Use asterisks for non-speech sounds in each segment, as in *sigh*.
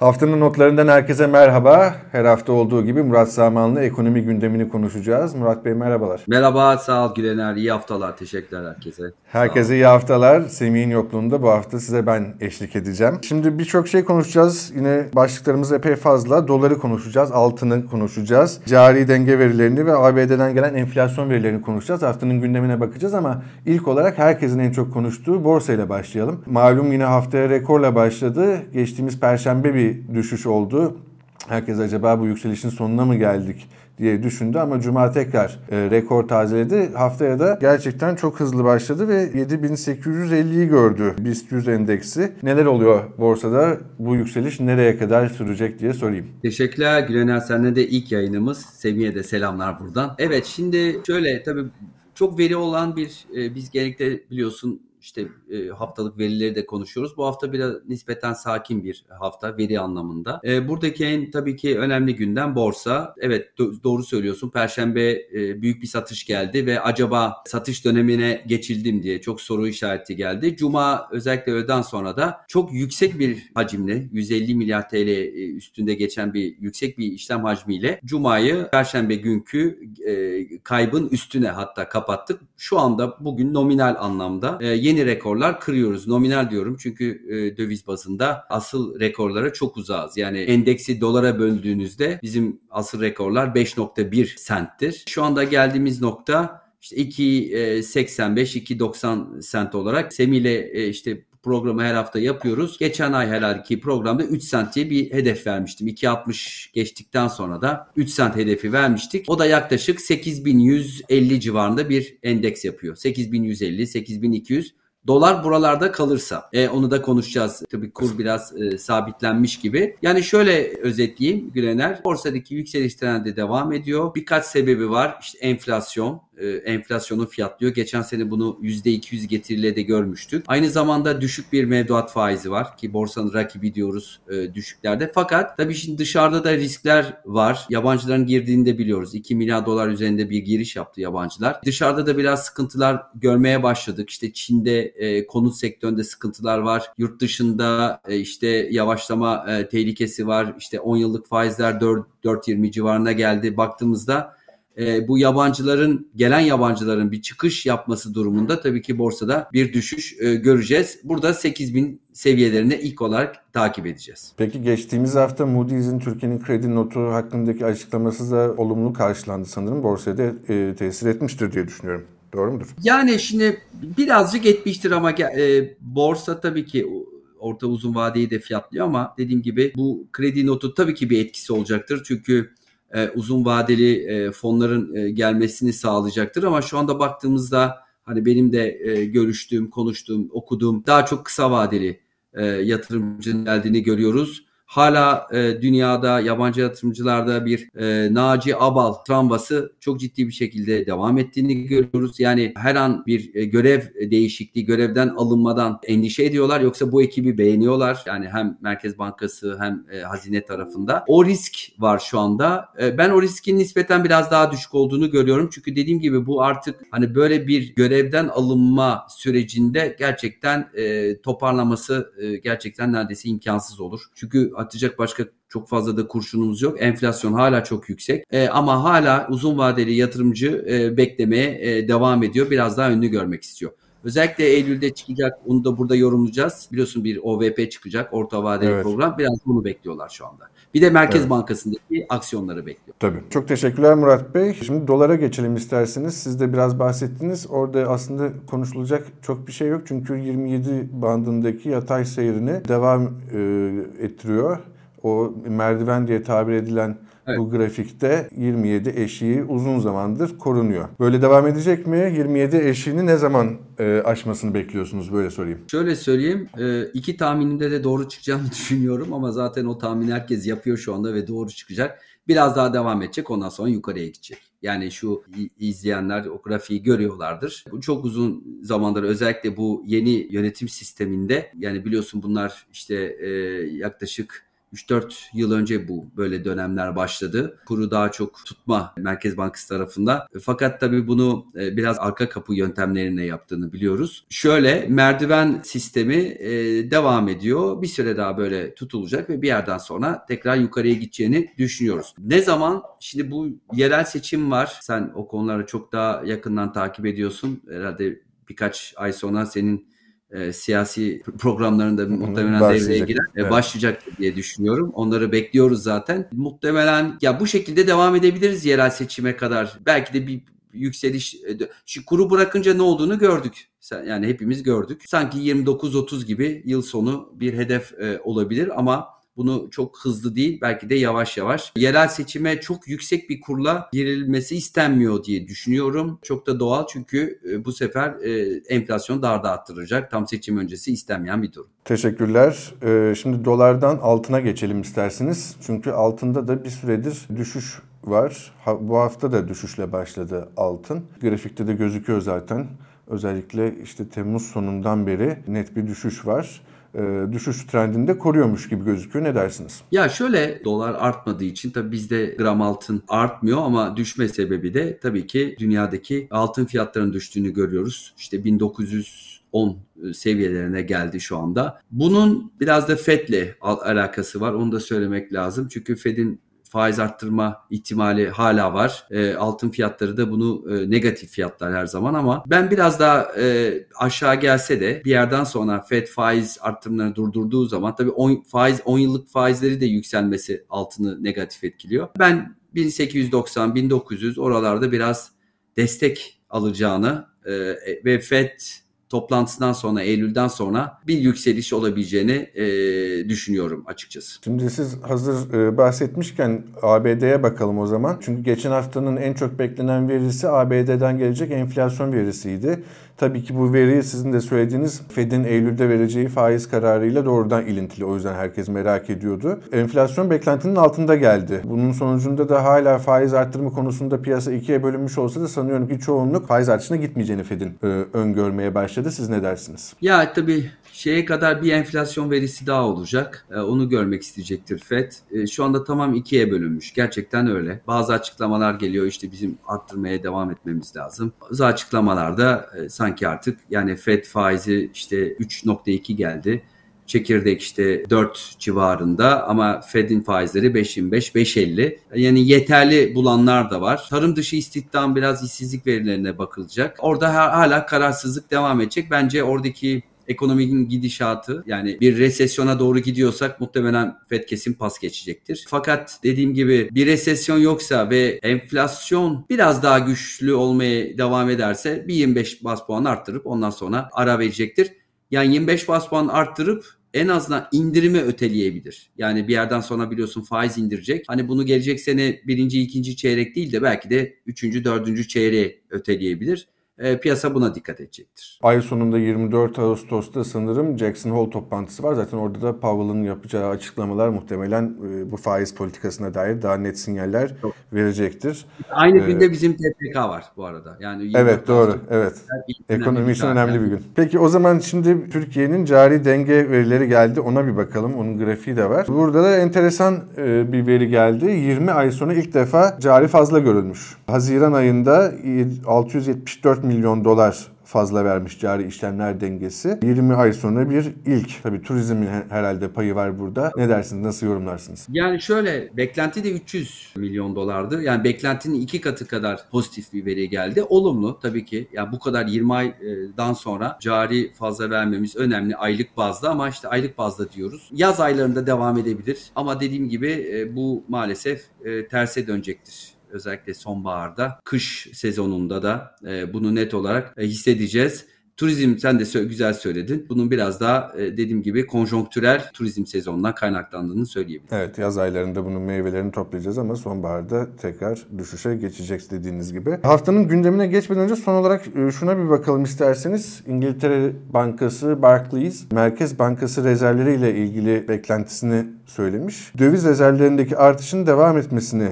Haftanın notlarından herkese merhaba. Her hafta olduğu gibi Murat Saman'la ekonomi gündemini konuşacağız. Murat Bey merhabalar. Merhaba, sağ ol Gülener. İyi haftalar. Teşekkürler herkese. Herkese iyi haftalar. Semih'in yokluğunda bu hafta size ben eşlik edeceğim. Şimdi birçok şey konuşacağız. Yine başlıklarımız epey fazla. Doları konuşacağız, altını konuşacağız. Cari denge verilerini ve ABD'den gelen enflasyon verilerini konuşacağız. Haftanın gündemine bakacağız ama ilk olarak herkesin en çok konuştuğu borsayla başlayalım. Malum yine haftaya rekorla başladı. Geçtiğimiz perşembe bir düşüş oldu. Herkes acaba bu yükselişin sonuna mı geldik diye düşündü ama Cuma tekrar e, rekor tazeledi. Haftaya da gerçekten çok hızlı başladı ve 7850'yi gördü BIST 100 endeksi. Neler oluyor borsada? Bu yükseliş nereye kadar sürecek diye sorayım. Teşekkürler Gülener. Senden de ilk yayınımız. Semih'e de selamlar buradan. Evet şimdi şöyle tabii çok veri olan bir e, biz genellikle biliyorsun işte e, haftalık verileri de konuşuyoruz. Bu hafta biraz nispeten sakin bir hafta veri anlamında. E, buradaki en tabii ki önemli gündem borsa. Evet do- doğru söylüyorsun. Perşembe e, büyük bir satış geldi ve acaba satış dönemine geçildim diye çok soru işareti geldi. Cuma özellikle öğleden sonra da çok yüksek bir hacimle 150 milyar TL üstünde geçen bir yüksek bir işlem hacmiyle Cuma'yı Perşembe günkü kaybın üstüne hatta kapattık. Şu anda bugün nominal anlamda e, yeni rekorlar kırıyoruz. Nominal diyorum çünkü e, döviz bazında asıl rekorlara çok uzağız. Yani endeksi dolara böldüğünüzde bizim asıl rekorlar 5.1 senttir. Şu anda geldiğimiz nokta işte 2.85 2.90 sent olarak Semi ile e, işte programı her hafta yapıyoruz. Geçen ay herhalde programda 3 sent diye bir hedef vermiştim. 2.60 geçtikten sonra da 3 sent hedefi vermiştik. O da yaklaşık 8150 civarında bir endeks yapıyor. 8150, 8200 Dolar buralarda kalırsa e, onu da konuşacağız. Tabii kur biraz e, sabitlenmiş gibi. Yani şöyle özetleyeyim Gülener. Borsadaki yükseliş trendi devam ediyor. Birkaç sebebi var. İşte enflasyon, e, enflasyonu fiyatlıyor. Geçen sene bunu %200 getiriyle de görmüştük. Aynı zamanda düşük bir mevduat faizi var ki borsanın rakibi diyoruz e, düşüklerde. Fakat tabii şimdi dışarıda da riskler var. Yabancıların girdiğini de biliyoruz. 2 milyar dolar üzerinde bir giriş yaptı yabancılar. Dışarıda da biraz sıkıntılar görmeye başladık. İşte Çin'de e, konut sektöründe sıkıntılar var. Yurt dışında işte yavaşlama tehlikesi var. İşte 10 yıllık faizler 4 4.20 civarına geldi. Baktığımızda e, bu yabancıların gelen yabancıların bir çıkış yapması durumunda tabii ki borsada bir düşüş e, göreceğiz. Burada 8000 seviyelerini ilk olarak takip edeceğiz. Peki geçtiğimiz hafta Moody's'in Türkiye'nin kredi notu hakkındaki açıklaması da olumlu karşılandı sanırım. Borsaya da e, tesir etmiştir diye düşünüyorum. Doğru mudur? Yani şimdi birazcık etmiştir ama e, borsa tabii ki orta uzun vadeyi de fiyatlıyor ama dediğim gibi bu kredi notu tabii ki bir etkisi olacaktır. Çünkü e, uzun vadeli e, fonların e, gelmesini sağlayacaktır. Ama şu anda baktığımızda hani benim de e, görüştüğüm, konuştuğum, okuduğum daha çok kısa vadeli e, yatırımcının geldiğini görüyoruz hala e, dünyada yabancı yatırımcılarda bir e, Naci Abal travması çok ciddi bir şekilde devam ettiğini görüyoruz. Yani her an bir e, görev değişikliği, görevden alınmadan endişe ediyorlar yoksa bu ekibi beğeniyorlar. Yani hem Merkez Bankası hem e, hazine tarafında. O risk var şu anda. E, ben o riskin nispeten biraz daha düşük olduğunu görüyorum. Çünkü dediğim gibi bu artık hani böyle bir görevden alınma sürecinde gerçekten e, toparlaması e, gerçekten neredeyse imkansız olur. Çünkü atacak başka çok fazla da kurşunumuz yok. Enflasyon hala çok yüksek. E, ama hala uzun vadeli yatırımcı e, beklemeye e, devam ediyor. Biraz daha önünü görmek istiyor. Özellikle Eylül'de çıkacak. Onu da burada yorumlayacağız. Biliyorsun bir OVP çıkacak. Orta vadeli evet. program. Biraz bunu bekliyorlar şu anda. Bir de Merkez evet. Bankası'ndaki aksiyonları bekliyor. Tabii. Çok teşekkürler Murat Bey. Şimdi dolara geçelim isterseniz. Siz de biraz bahsettiniz. Orada aslında konuşulacak çok bir şey yok. Çünkü 27 bandındaki yatay seyrini devam e, ettiriyor. O merdiven diye tabir edilen Evet. Bu grafikte 27 eşiği uzun zamandır korunuyor. Böyle devam edecek mi? 27 eşiğini ne zaman e, aşmasını bekliyorsunuz? Böyle sorayım. Şöyle söyleyeyim. E, iki tahminimde de doğru çıkacağını *laughs* düşünüyorum ama zaten o tahmin herkes yapıyor şu anda ve doğru çıkacak. Biraz daha devam edecek ondan sonra yukarıya gidecek. Yani şu izleyenler o grafiği görüyorlardır. Bu çok uzun zamandır özellikle bu yeni yönetim sisteminde yani biliyorsun bunlar işte e, yaklaşık 3-4 yıl önce bu böyle dönemler başladı. Kuru daha çok tutma Merkez Bankası tarafında. Fakat tabii bunu e, biraz arka kapı yöntemlerine yaptığını biliyoruz. Şöyle merdiven sistemi e, devam ediyor. Bir süre daha böyle tutulacak ve bir yerden sonra tekrar yukarıya gideceğini düşünüyoruz. Ne zaman? Şimdi bu yerel seçim var. Sen o konuları çok daha yakından takip ediyorsun. Herhalde birkaç ay sonra senin e, siyasi programlarında muhtemelen devreye girer. Evet. Başlayacak diye düşünüyorum. Onları bekliyoruz zaten. Muhtemelen ya bu şekilde devam edebiliriz yerel seçime kadar. Belki de bir yükseliş e, şu kuru bırakınca ne olduğunu gördük. Yani hepimiz gördük. Sanki 29-30 gibi yıl sonu bir hedef e, olabilir ama bunu çok hızlı değil belki de yavaş yavaş. Yerel seçime çok yüksek bir kurla girilmesi istenmiyor diye düşünüyorum. Çok da doğal çünkü e, bu sefer e, enflasyon daha da arttıracak. Tam seçim öncesi istenmeyen bir durum. Teşekkürler. E, şimdi dolardan altına geçelim isterseniz. Çünkü altında da bir süredir düşüş var. Bu hafta da düşüşle başladı altın. Grafikte de gözüküyor zaten. Özellikle işte Temmuz sonundan beri net bir düşüş var düşüş trendinde koruyormuş gibi gözüküyor. Ne dersiniz? Ya şöyle dolar artmadığı için tabii bizde gram altın artmıyor ama düşme sebebi de tabii ki dünyadaki altın fiyatlarının düştüğünü görüyoruz. İşte 1900 10 seviyelerine geldi şu anda. Bunun biraz da FED'le alakası var. Onu da söylemek lazım. Çünkü FED'in faiz arttırma ihtimali hala var. E, altın fiyatları da bunu e, negatif fiyatlar her zaman ama ben biraz daha e, aşağı gelse de bir yerden sonra Fed faiz arttırımlarını durdurduğu zaman tabii on, faiz 10 yıllık faizleri de yükselmesi altını negatif etkiliyor. Ben 1890-1900 oralarda biraz destek alacağını e, ve Fed toplantısından sonra Eylül'den sonra bir yükseliş olabileceğini e, düşünüyorum açıkçası. Şimdi siz hazır e, bahsetmişken ABD'ye bakalım o zaman. Çünkü geçen haftanın en çok beklenen verisi ABD'den gelecek enflasyon verisiydi. Tabii ki bu veri sizin de söylediğiniz Fed'in Eylül'de vereceği faiz kararıyla doğrudan ilintili. O yüzden herkes merak ediyordu. Enflasyon beklentinin altında geldi. Bunun sonucunda da hala faiz arttırma konusunda piyasa ikiye bölünmüş olsa da sanıyorum ki çoğunluk faiz artışına gitmeyeceğini Fed'in e, öngörmeye başladı. Siz ne dersiniz? Ya tabii şeye kadar bir enflasyon verisi daha olacak. E, onu görmek isteyecektir FED. E, şu anda tamam ikiye bölünmüş. Gerçekten öyle. Bazı açıklamalar geliyor işte bizim arttırmaya devam etmemiz lazım. Bazı açıklamalarda e, sanki artık yani FED faizi işte 3.2 geldi. Çekirdek işte 4 civarında ama Fed'in faizleri 5.25, 5.50. Yani yeterli bulanlar da var. Tarım dışı istihdam biraz işsizlik verilerine bakılacak. Orada hala kararsızlık devam edecek. Bence oradaki ekonominin gidişatı yani bir resesyona doğru gidiyorsak muhtemelen FED kesin pas geçecektir. Fakat dediğim gibi bir resesyon yoksa ve enflasyon biraz daha güçlü olmaya devam ederse bir 25 bas puan arttırıp ondan sonra ara verecektir. Yani 25 bas puan arttırıp en azından indirimi öteleyebilir. Yani bir yerden sonra biliyorsun faiz indirecek. Hani bunu gelecek sene birinci, ikinci çeyrek değil de belki de üçüncü, dördüncü çeyreği öteleyebilir e, piyasa buna dikkat edecektir. Ay sonunda 24 Ağustos'ta sanırım Jackson Hole toplantısı var. Zaten orada da Powell'ın yapacağı açıklamalar muhtemelen e, bu faiz politikasına dair daha net sinyaller Çok. verecektir. Aynı ee, günde bizim TPK var bu arada. Yani evet doğru. Evet. Ekonomi için önemli bir gün. Peki o zaman şimdi Türkiye'nin cari denge verileri geldi. Ona bir bakalım. Onun grafiği de var. Burada da enteresan e, bir veri geldi. 20 ay sonra ilk defa cari fazla görülmüş. Haziran ayında 674 milyon dolar fazla vermiş cari işlemler dengesi. 20 ay sonra bir ilk. Tabii turizmin herhalde payı var burada. Ne dersiniz? Nasıl yorumlarsınız? Yani şöyle beklenti de 300 milyon dolardı. Yani beklentinin iki katı kadar pozitif bir veri geldi. Olumlu tabii ki. Yani bu kadar 20 aydan sonra cari fazla vermemiz önemli aylık bazda ama işte aylık bazda diyoruz. Yaz aylarında devam edebilir. Ama dediğim gibi e, bu maalesef e, terse dönecektir özellikle sonbaharda, kış sezonunda da e, bunu net olarak e, hissedeceğiz. Turizm sen de güzel söyledin. Bunun biraz daha e, dediğim gibi konjonktürel turizm sezonundan kaynaklandığını söyleyebilirim. Evet yaz aylarında bunun meyvelerini toplayacağız ama sonbaharda tekrar düşüşe geçecek dediğiniz gibi. Haftanın gündemine geçmeden önce son olarak e, şuna bir bakalım isterseniz. İngiltere Bankası Barclays Merkez Bankası rezervleri ile ilgili beklentisini söylemiş. Döviz rezervlerindeki artışın devam etmesini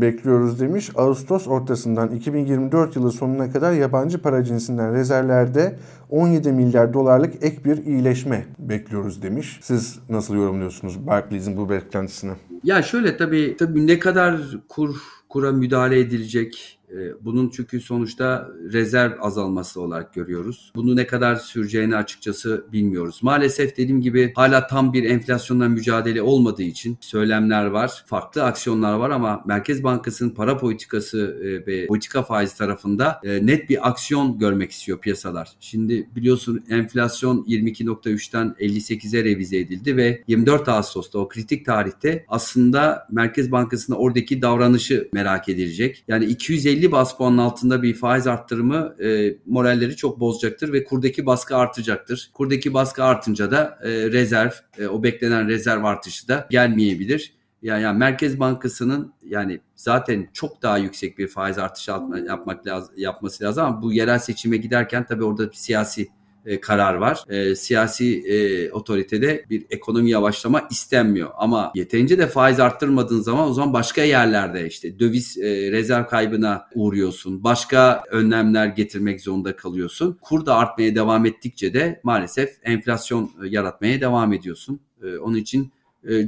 bekliyoruz demiş. Ağustos ortasından 2024 yılı sonuna kadar yabancı para cinsinden rezervlerde 17 milyar dolarlık ek bir iyileşme bekliyoruz demiş. Siz nasıl yorumluyorsunuz Barclays'in bu beklentisini? Ya şöyle tabii tabii ne kadar kur kura müdahale edilecek bunun çünkü sonuçta rezerv azalması olarak görüyoruz. Bunu ne kadar süreceğini açıkçası bilmiyoruz. Maalesef dediğim gibi hala tam bir enflasyonla mücadele olmadığı için söylemler var. Farklı aksiyonlar var ama Merkez Bankası'nın para politikası e, ve politika faiz tarafında e, net bir aksiyon görmek istiyor piyasalar. Şimdi biliyorsun enflasyon 22.3'ten 58'e revize edildi ve 24 Ağustos'ta o kritik tarihte aslında Merkez Bankası'nın oradaki davranışı merak edilecek. Yani 250 50 bas puanın altında bir faiz arttırımı e, moralleri çok bozacaktır ve kurdaki baskı artacaktır. Kurdaki baskı artınca da e, rezerv, e, o beklenen rezerv artışı da gelmeyebilir. Yani, yani Merkez Bankası'nın yani zaten çok daha yüksek bir faiz artışı yapmak lazım, yapması lazım ama bu yerel seçime giderken tabii orada bir siyasi e, karar var. E, siyasi e, otoritede bir ekonomi yavaşlama istenmiyor. Ama yeterince de faiz arttırmadığın zaman o zaman başka yerlerde işte döviz e, rezerv kaybına uğruyorsun. Başka önlemler getirmek zorunda kalıyorsun. Kur da artmaya devam ettikçe de maalesef enflasyon e, yaratmaya devam ediyorsun. E, onun için e,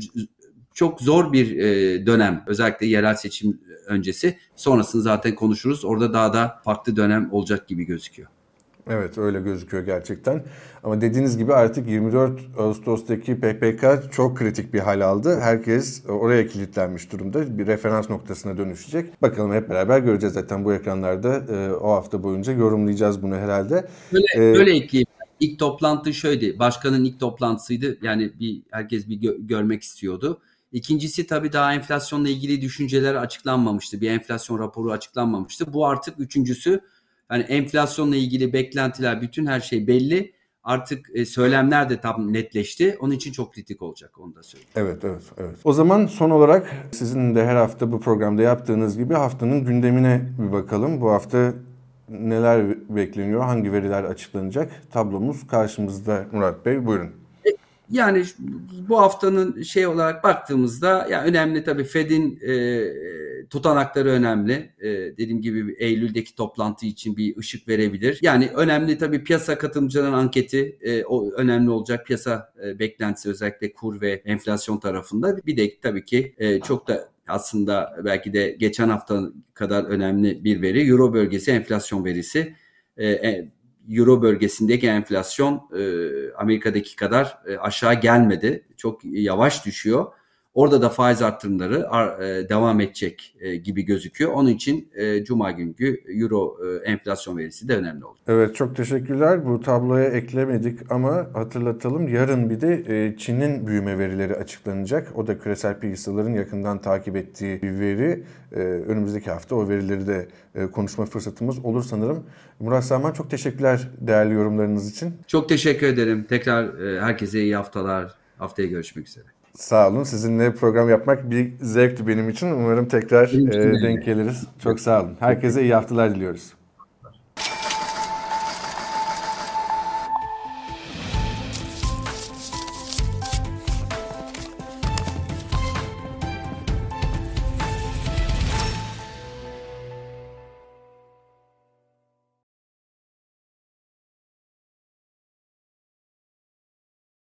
çok zor bir e, dönem özellikle yerel seçim öncesi. Sonrasını zaten konuşuruz. Orada daha da farklı dönem olacak gibi gözüküyor. Evet öyle gözüküyor gerçekten. Ama dediğiniz gibi artık 24 Ağustos'taki PPK çok kritik bir hal aldı. Herkes oraya kilitlenmiş durumda. Bir referans noktasına dönüşecek. Bakalım hep beraber göreceğiz zaten bu ekranlarda. E, o hafta boyunca yorumlayacağız bunu herhalde. Böyle, ee, böyle ekleyeyim. İlk toplantı şöyle. Başkanın ilk toplantısıydı. Yani bir herkes bir gö- görmek istiyordu. İkincisi tabii daha enflasyonla ilgili düşünceler açıklanmamıştı. Bir enflasyon raporu açıklanmamıştı. Bu artık üçüncüsü Hani enflasyonla ilgili beklentiler, bütün her şey belli. Artık e, söylemler de tam netleşti. Onun için çok kritik olacak onu da söyleyeyim. Evet, evet, evet. O zaman son olarak sizin de her hafta bu programda yaptığınız gibi haftanın gündemine bir bakalım. Bu hafta neler bekleniyor, hangi veriler açıklanacak? Tablomuz karşımızda Murat Bey. Buyurun. Yani bu haftanın şey olarak baktığımızda ya önemli tabii Fed'in e, tutanakları önemli. E, dediğim gibi Eylül'deki toplantı için bir ışık verebilir. Yani önemli tabii piyasa katılımcıların anketi e, o önemli olacak. Piyasa e, beklentisi özellikle kur ve enflasyon tarafında. Bir de tabii ki e, çok da aslında belki de geçen hafta kadar önemli bir veri Euro bölgesi enflasyon verisi. E, e, Euro bölgesindeki enflasyon e, Amerika'daki kadar e, aşağı gelmedi. Çok yavaş düşüyor. Orada da faiz arttırımları e, devam edecek e, gibi gözüküyor. Onun için e, Cuma günkü Euro enflasyon verisi de önemli oldu. Evet çok teşekkürler. Bu tabloya eklemedik ama hatırlatalım. Yarın bir de Çin'in büyüme verileri açıklanacak. O da küresel piyasaların yakından takip ettiği bir veri. Önümüzdeki hafta o verileri de konuşma fırsatımız olur sanırım. Murat Sarman çok teşekkürler değerli yorumlarınız için. Çok teşekkür ederim. Tekrar herkese iyi haftalar. Haftaya görüşmek üzere. Sağ olun. Sizinle program yapmak bir zevkti benim için. Umarım tekrar e, denk geliriz. Çok sağ olun. Herkese iyi haftalar diliyoruz.